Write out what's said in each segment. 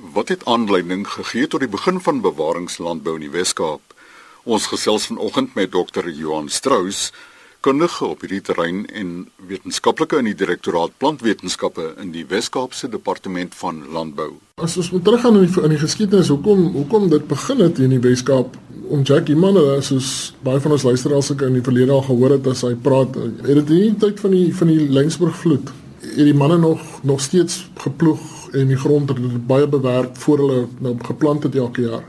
Wat het aanleiding gegee tot die begin van bewaringslandbou in die Wes-Kaap? Ons gesels vanoggend met Dr. Johan Strauss, kundige op hierdie terrein en wetenskaplike in die Direktoraat Plantwetenskappe in die Wes-Kaapse Departement van Landbou. As ons moet teruggaan in die, die geskiedenis, hoekom hoekom dit begin het in die Wes-Kaap? Om Jackie Manne, soos baie van ons luisteraars ook in die verlede al gehoor het as hy praat, het dit in die tyd van die van die Lyngsburg vloed, het die manne nog nog steeds geploeg en die grond het baie bewerk voor hulle nou geplant het elke jaar.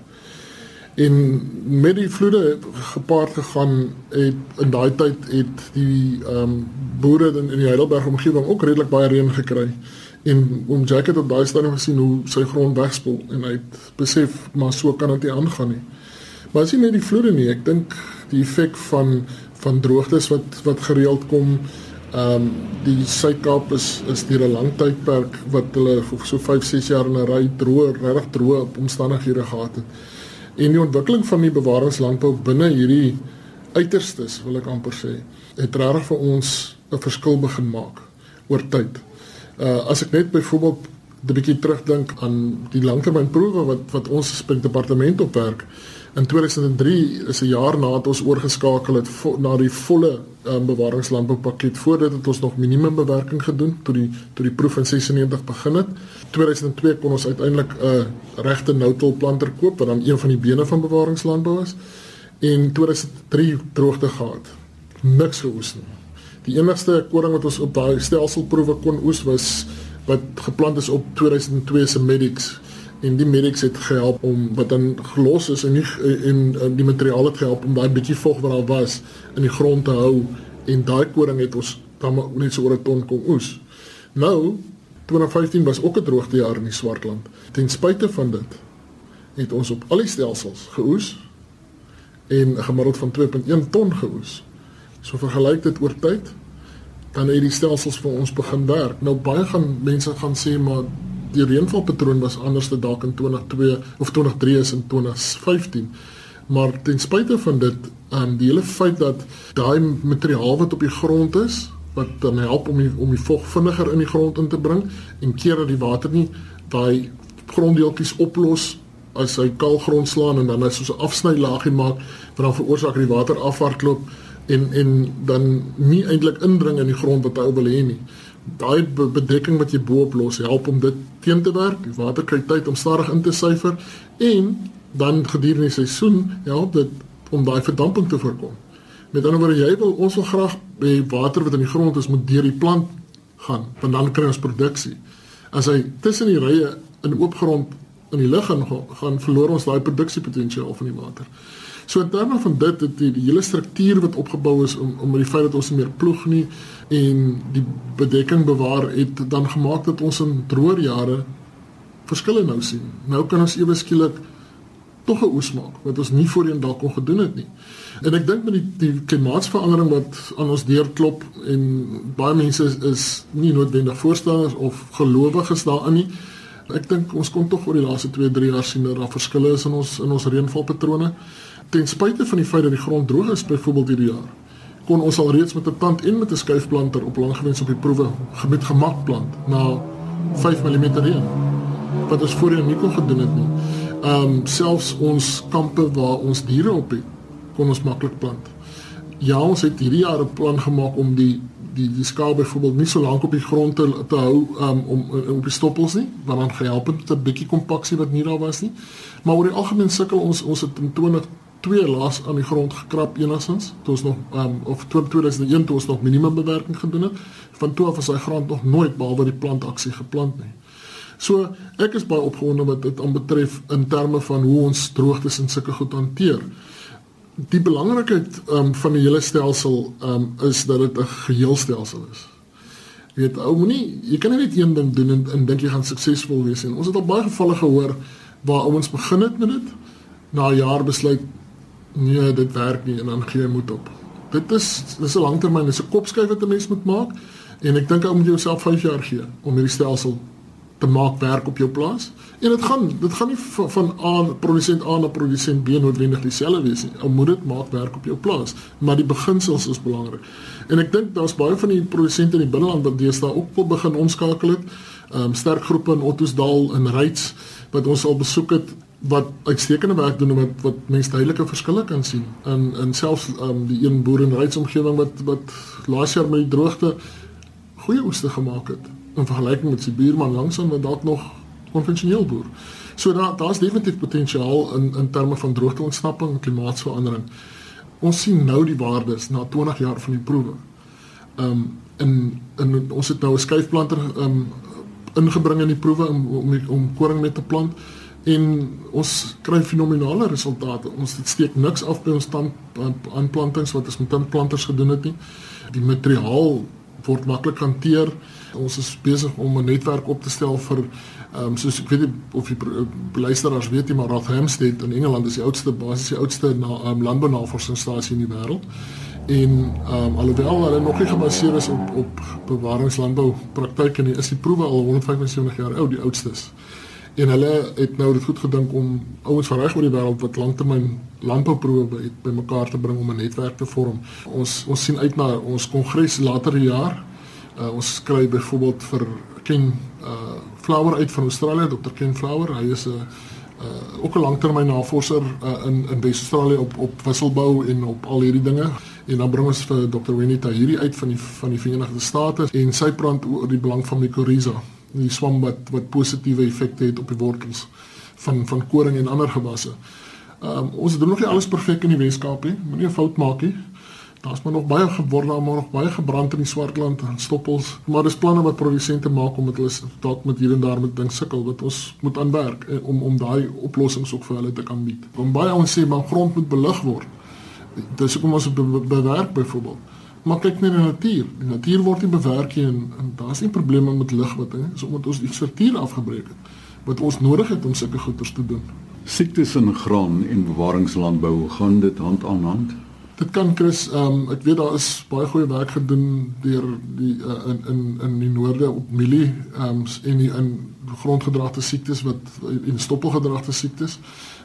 En met die vloede gepaard gegaan het in daai tyd het die ehm um, boere in, in die Heidelberg omgewing ook redelik baie reën gekry. En oom Jack het op daai stadium gesien hoe sy grond wegspoel en hy het besef maar so kan dit nie aangaan nie. Maar as jy net die vloede nie, ek dink die effek van van droogtes wat wat gereeld kom Ehm um, die Suid-Kaap is is deur 'n lang tydperk wat hulle vir so 5, 6 jaar in 'n ry droë, regtig droë omstandighede gehad het. En die ontwikkeling van die bewaringslandbou binne hierdie uiterstes, wil ek amper sê, het regtig vir ons 'n verskil begin maak oor tyd. Uh as ek net byvoorbeeld 'n bietjie terugdink aan die langtermynproewe wat wat ons as departement opwerk, In 2003 is 'n jaar nadat ons oorgeskakel het na die volle um, bewaringslandboupakket. Voor dit het ons nog minimumbewerking gedoen toe die toe die proef in 96 begin het. 2002 kon ons uiteindelik 'n uh, regte nou-till planter koop wat dan een van die bene van bewaringslandbou is. En 2003 droogte gehad. Niks geoes nie. Die enigste koring wat ons op daai stelselproewe kon oes was wat geplant is op 2002 se Medix en die medics het gehelp om wat dan gelos is en nie en, en die materiaal het gehelp om daai bietjie vog wat daar was in die grond te hou en daai koring het ons dan net so oor 'n ton kom oes. Nou 2015 was ook 'n droogte jaar in die Swartland. Ten spyte van dit het ons op al die stelsels geoes en 'n gemiddeld van 2.1 ton geoes. So vergelyk dit oor tyd dan het die stelsels vir ons begin werk. Nou baie gaan mense gaan sê maar die reënvalpatroon was anders te dalk in 2002 of 2003 is in 2015. Maar ten spyte van dit, um, die hele feit dat daai materiaal wat op die grond is, wat dan help om die, om die vog vinniger in die grond in te bring en keer dat die water nie daai gronddeeltjies oplos as hy kaal grond slaan en dan hy soos 'n afsnylaagie maak wat dan veroorsaak dat die water afhardloop en en dan nie eintlik indring in die grond wat hy wil hê nie daai bedekking wat jy bo-op los help om dit teen te werk. Die water kry tyd om stadig in te syfer en dan gedurende die seisoen help dit om daai verdamping te voorkom. Met ander woorde, jy wil ons wil graag hê water wat in die grond is moet deur die plant gaan, want dan kry ons produksie. As hy tussen die rye in oop grond in die lug gaan gaan verloor ons daai produksiepotensiaal van die water. So in terme van dit het die, die hele struktuur wat opgebou is om om met die feit dat ons meer ploeg nie en die bedekking bewaar het dan gemaak dat ons in droër jare verskille nou sien. Nou kan ons ewe skielik tog 'n oes maak wat ons nie voorheen dalk kon gedoen het nie. En ek dink met die die klimaatsverandering wat aan ons deurklop en baie mense is, is nie noodwendig voorstanders of gelowiges daarin nie. Ek dink ons kom tog oor die laaste 2-3 jaar sien dat daar verskille is in ons in ons reënvalpatrone ten spyte van die feit dat die grond droog is byvoorbeeld hierdie jaar kon ons al reeds met 'n plant en met 'n skuifplanter op langgewens op die proewe gebied gemak plant na 5 mm reën wat ons voorheen nie kon gedoen het nie. Ehm um, selfs ons kampe waar ons diere op het kon ons maklik plant. Ja, ons het hierdie jaar 'n plan gemaak om die die die skaal byvoorbeeld nie so lank op die grond te, te hou um, om op die stoppels nie, want dan gehelp dit 'n bietjie kompaksie wat nie daar was nie. Maar oor die algemeen sukkel ons ons het in 20 twee laas aan die grond gekrap enigstens toe ons nog um, of 2001 toe ons nog minimumbewerking gedoen het van toe af is hy grond nog nooit behalwe die plantaksie geplant nie. So ek is baie opgewonde wat dit aanbetref in terme van hoe ons droogtes en sulke goed hanteer. Die belangrikheid um, van die hele stelsel um, is dat dit 'n geheelstelsel is. Jy weet ou moenie jy kan net een ding doen en, en dink jy gaan suksesvol wees nie. Ons het al baie gevalle gehoor waar ouens begin het met dit na 'n jaar besluit nee, dit werk nie en dan gee jy moed op. Dit is dis 'n langtermyn, dis 'n kopskuif wat 'n mens moet maak en ek dink ou moet jouself 5 jaar gee om hierdie stelsel te maak werk op jou plaas. En dit gaan dit gaan nie van, van aan produsent A na produsent B noodwendig dieselfde wees nie. Ou moet dit maak werk op jou plaas, maar die beginsels is belangrik. En ek dink daar's baie van die produsente in die binneland wat deesdae ook wil begin omskakel het ehm um, sterk groepe in Ottosdal en Ryds wat ons al besoek het wat uitstekende werk doen wat wat mense duidelike verskille kan sien. In in selfs um, die een boer in Ryds omgewing wat wat laas jaar met die droogte goeie oeste gemaak het in vergelyking met sy buurman langsaan wat dalk nog konvensioneel boer. So daar daar's definitief potensiaal in in terme van droogteontsnapping en klimaatsverandering. Ons sien nou die waardes na 20 jaar van die proewe. Ehm um, in in ons het nou 'n skuifplanter ehm um, ingebring in die proewe om om, om koring met te plant en ons kry fenominale resultate. Ons steek niks af by ons stand aanplantings wat ons met tandplanters gedoen het nie. Die materiaal word maklik hanteer. Ons is besig om 'n netwerk op te stel vir ehm um, soos ek weet nie of die luisteraars weet nie maar Rothamsted in Engeland is die oudste basies die oudste na um, landbounavorsingsstasie in die wêreld. En ehm um, alhoewel hulle nog nie gebaseer is op op bewaringslandbou praktyke nie, is die proewe al 175 jaar oud, die oudstes. En hulle het nou dit goed gedink om ouens van reg oor die wêreld wat lanktermyn landbouproewe by bymekaar te bring om 'n netwerk te vorm. Ons ons sien uit na ons kongres later die jaar. Uh, ons skry byvoorbeeld vir Ken uh Flower uit van Australië, Dr Ken Flower. Hy is 'n uh ook 'n langtermyn navorser uh, in in Wes-Australië op op wisselbou en op al hierdie dinge. En dan bring ons vir Dr Wenita hierdie uit van die van die Verenigde State en sy praat oor die belang van mycorrhiza die swam wat wat positiewe effekte het op die wortels van van koring en ander gewasse. Ehm um, ons doen nog nie alles perfek in die Weskaap nie. Moenie 'n fout maak nie. Daar's maar nog baie geword daar maar nog baie gebrand in die Swartland en stoppels. Maar dis planne wat produsente maak om dit hulle dalk met hier en daar met ding sukkel wat ons moet aanwerk eh, om om daai oplossings ook vir hulle te kan bied. Om baie ons sê maar grond moet belig word. Dis hoekom ons be, be, bewerk byvoorbeeld maar kyk net na die natuur. Die natuur word nie bewerk nie en, en daar's nie probleme met lig wat hè, is omdat ons die struktuur afgebreek het wat ons nodig het om sulke goeders te doen. Siektes in graan en bewaringslandbou gaan dit hand aan hand. Dit kan Chris, ehm um, ek weet daar is baie goeie werk gedoen deur die uh, in in in die noorde op mielie ehm um, en die in grondgedragte siektes wat en stoppelgedragte siektes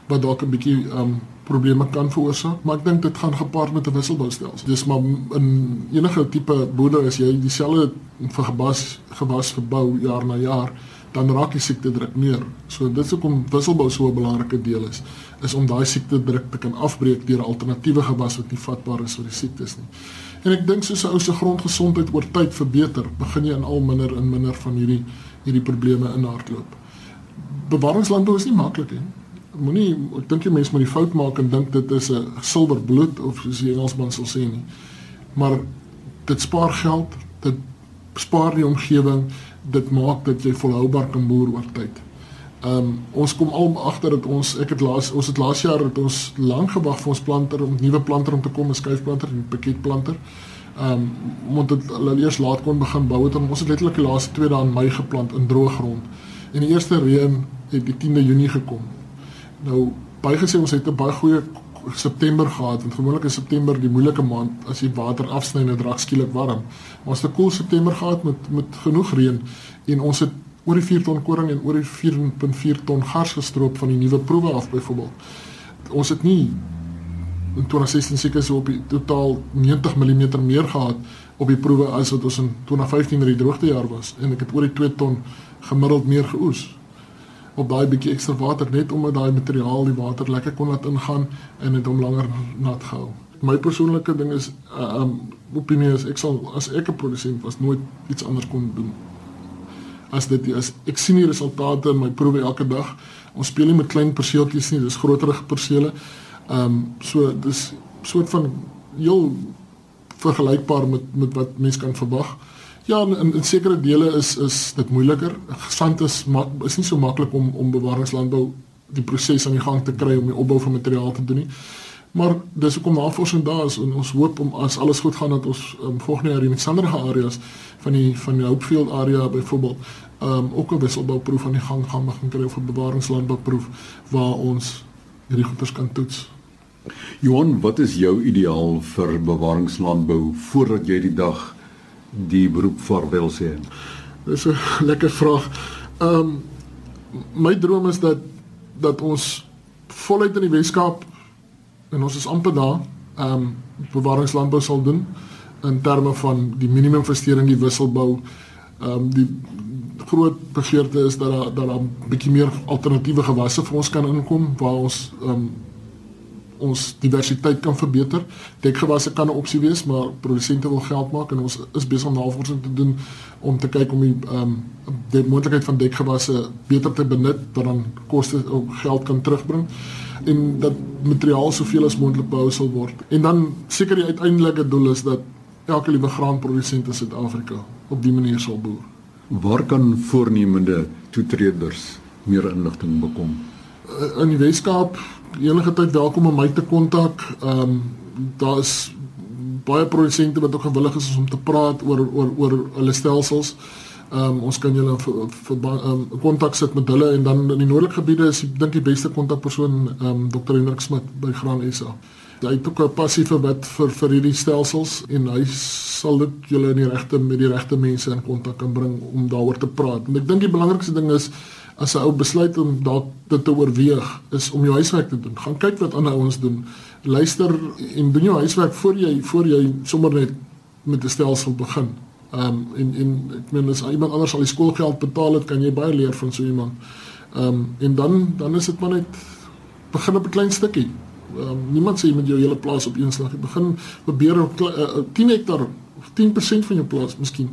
wat dalk 'n bietjie um probleme kan veroorsaak, maar ek dink dit gaan gepaard met 'n wisselboustelsel. Dis maar in enige tipe boerdery as jy dieselfde vir gewas gewas verbou jaar na jaar, dan raak die siekte druk meer. So dit is hoekom wisselbou so 'n belangrike deel is, is om daai siekte druk te kan afbreek deur alternatiewe gewas wat nie vatbaar is vir die siektes nie. En ek dink soos 'n ou se grondgesondheid oor tyd verbeter, begin jy in al minder en minder van hierdie hierdie probleme in hardloop. Bewaringslandbou is nie maklik nie moenie ek dink jy mense moet die fout maak en dink dit is 'n silverbloed of soos die Engelsman sal sê nie. Maar dit spaar geld, dit spaar die omgewing, dit maak dat jy volhoubaar kan boer oor tyd. Ehm um, ons kom al agter dat ons ek het laas ons het laas jaar het ons lank gewag vir ons planter om nuwe planter om te kom, 'n skuifplanter en 'n paketplanter. Ehm um, moet dit hulle eers laat kon begin bou het en ons het letterlik die laaste 2 dae in Mei geplant in droë grond. En die eerste reën het die 10de Junie gekom. Nou baie gesê ons het 'n baie goeie September gehad. Want gewoonlik is September die moeilike maand as jy water afsny en dit raak skielik warm. Ons het 'n koel September gehad met met genoeg reën en ons het oor die 4 ton koring en oor die 4.4 ton gars gestroop van die nuwe proewe af byvoorbeeld. Ons het nie in 2016 seker so op die totaal 90 mm meer gehad op die proewe as wat ons in 2015 in die droogtejaar was en ek het oor die 2 ton gemiddeld meer geoes op daai bietjie ekstra water net omdat daai materiaal die water lekker kon laat ingaan en dit hom langer nat gehou. My persoonlike ding is uh, um opinie is ek sal as ek 'n produsent was nooit iets anders kon doen. As dit is ek sien die resultate in my proewe elke dag. Ons speel nie met klein perseeltjies nie, dis groterige persele. Um so dis soort van heel vergelykbaar met met wat mense kan verwag. Ja, in, in sekere dele is is dit moeiliker. Sand is mak, is nie so maklik om om bewaringslandbou die proses aan die gang te kry om die opbou van materiaal te doen nie. Maar dis hoekom navorsing daar is en ons hoop om as alles goed gaan dat ons um, volgende jaar in sanderige areas van die van die Hopefield area byvoorbeeld um ook 'n wisselbouproef aan die gang gaan begin kry of 'n bewaringslandbouproef waar ons hierdie goeders kan toets. Johan, wat is jou ideaal vir bewaringslandbou voordat jy die dag die beroep vaarwel sê? Dis 'n lekker vraag. Ehm um, my droom is dat dat ons voluit in die Weskaap en ons is amper daar, ehm um, bewaringslandbou sal doen in terme van die minimumversteuring, die wisselbou, Ehm um, die groot begeerte is dat daar dat daar 'n bietjie meer alternatiewe gewasse vir ons kan inkom waar ons ehm um, ons diversiteit kan verbeter. Dekgewasse kan 'n opsie wees, maar produsente wil geld maak en ons is besig om navorsing te doen om te kyk om die ehm um, die moontlikheid van dekgewasse beter te benut wat dan koste of geld kan terugbring en dat materiaal soveel as moontlik behou sal word. En dan seker die uiteindelike doel is dat elke liewe graanprodusent in Suid-Afrika op dië manier sal boer. Waar kan voornemende toetreders meer inligting bekom? In die Weskaap enige tyd welkom om my te kontak. Ehm um, daar is baie produsente wat ook gewillig is om te praat oor oor oor hulle stelsels. Ehm um, ons kan julle vir ehm kontak sit met hulle en dan in die noordelike gebiede is ek dink die beste kontakpersoon ehm um, Dr. Hendrik Smit by Graan SA. Hy het ook 'n passie vir wat vir vir hierdie stelsels en hy sal dit julle in die regte met die regte mense in kontak kan bring om daaroor te praat. En ek dink die belangrikste ding is as 'n ou besluit om dalk dit te oorweeg is om jou huiswerk te doen. Gaan kyk wat ander ouens doen. Luister en doen jou huiswerk voor jy voor jy sommer net met 'n stelsel begin. Ehm um, en en ek meen as iemand anders al die skoolgeld betaal het, kan jy baie leer van so iemand. Ehm um, en dan dan is dit maar net begin op 'n klein stukkie. Ehm um, niemand sê jy moet jou hele plaas op een slag begin probeer op uh, 10 hektar of 10% van jou plaas miskien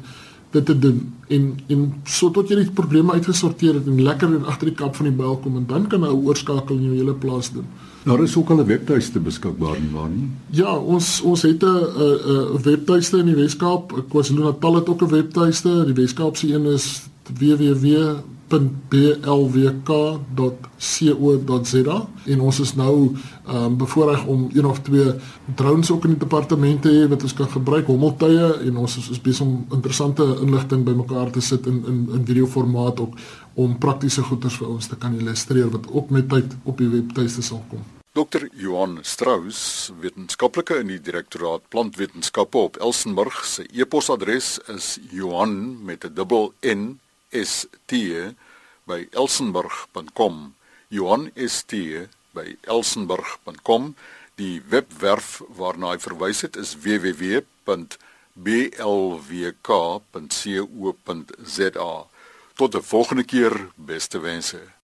dit te doen en en so tot jy die probleme uitgesorteer het en lekker agter die kap van die byl kom en dan kan jy oorskakel in jou hele plaas doen. Daar is ook al 'n webtuiste beskikbaar nie waar nie. Ja, ons ons het 'n 'n webtuiste in die Weskaap. KwaZulu-Natal het ook 'n webtuiste. Die Weskaap se een is www www.blwk.co.za en ons is nou ehm um, bevoorreg om een of twee drones ook in die departement te hê wat ons kan gebruik hommeltuie en ons is, is besig om interessante inligting bymekaar te sit in in in video formaat ook om praktiese goeders vir ons te kan illustreer wat ook met tyd op die webtuiste sal kom. Dr. Johan Strauss, wetenskaplike in die direktoraat plantwetenskappe op Elsenburg, se e-posadres is johan met 'n dubbel n st by elsenburg.com johan st by elsenburg.com die webwerf waarna hy verwys het is www.blwk.co.za tot 'n volgende keer beste wense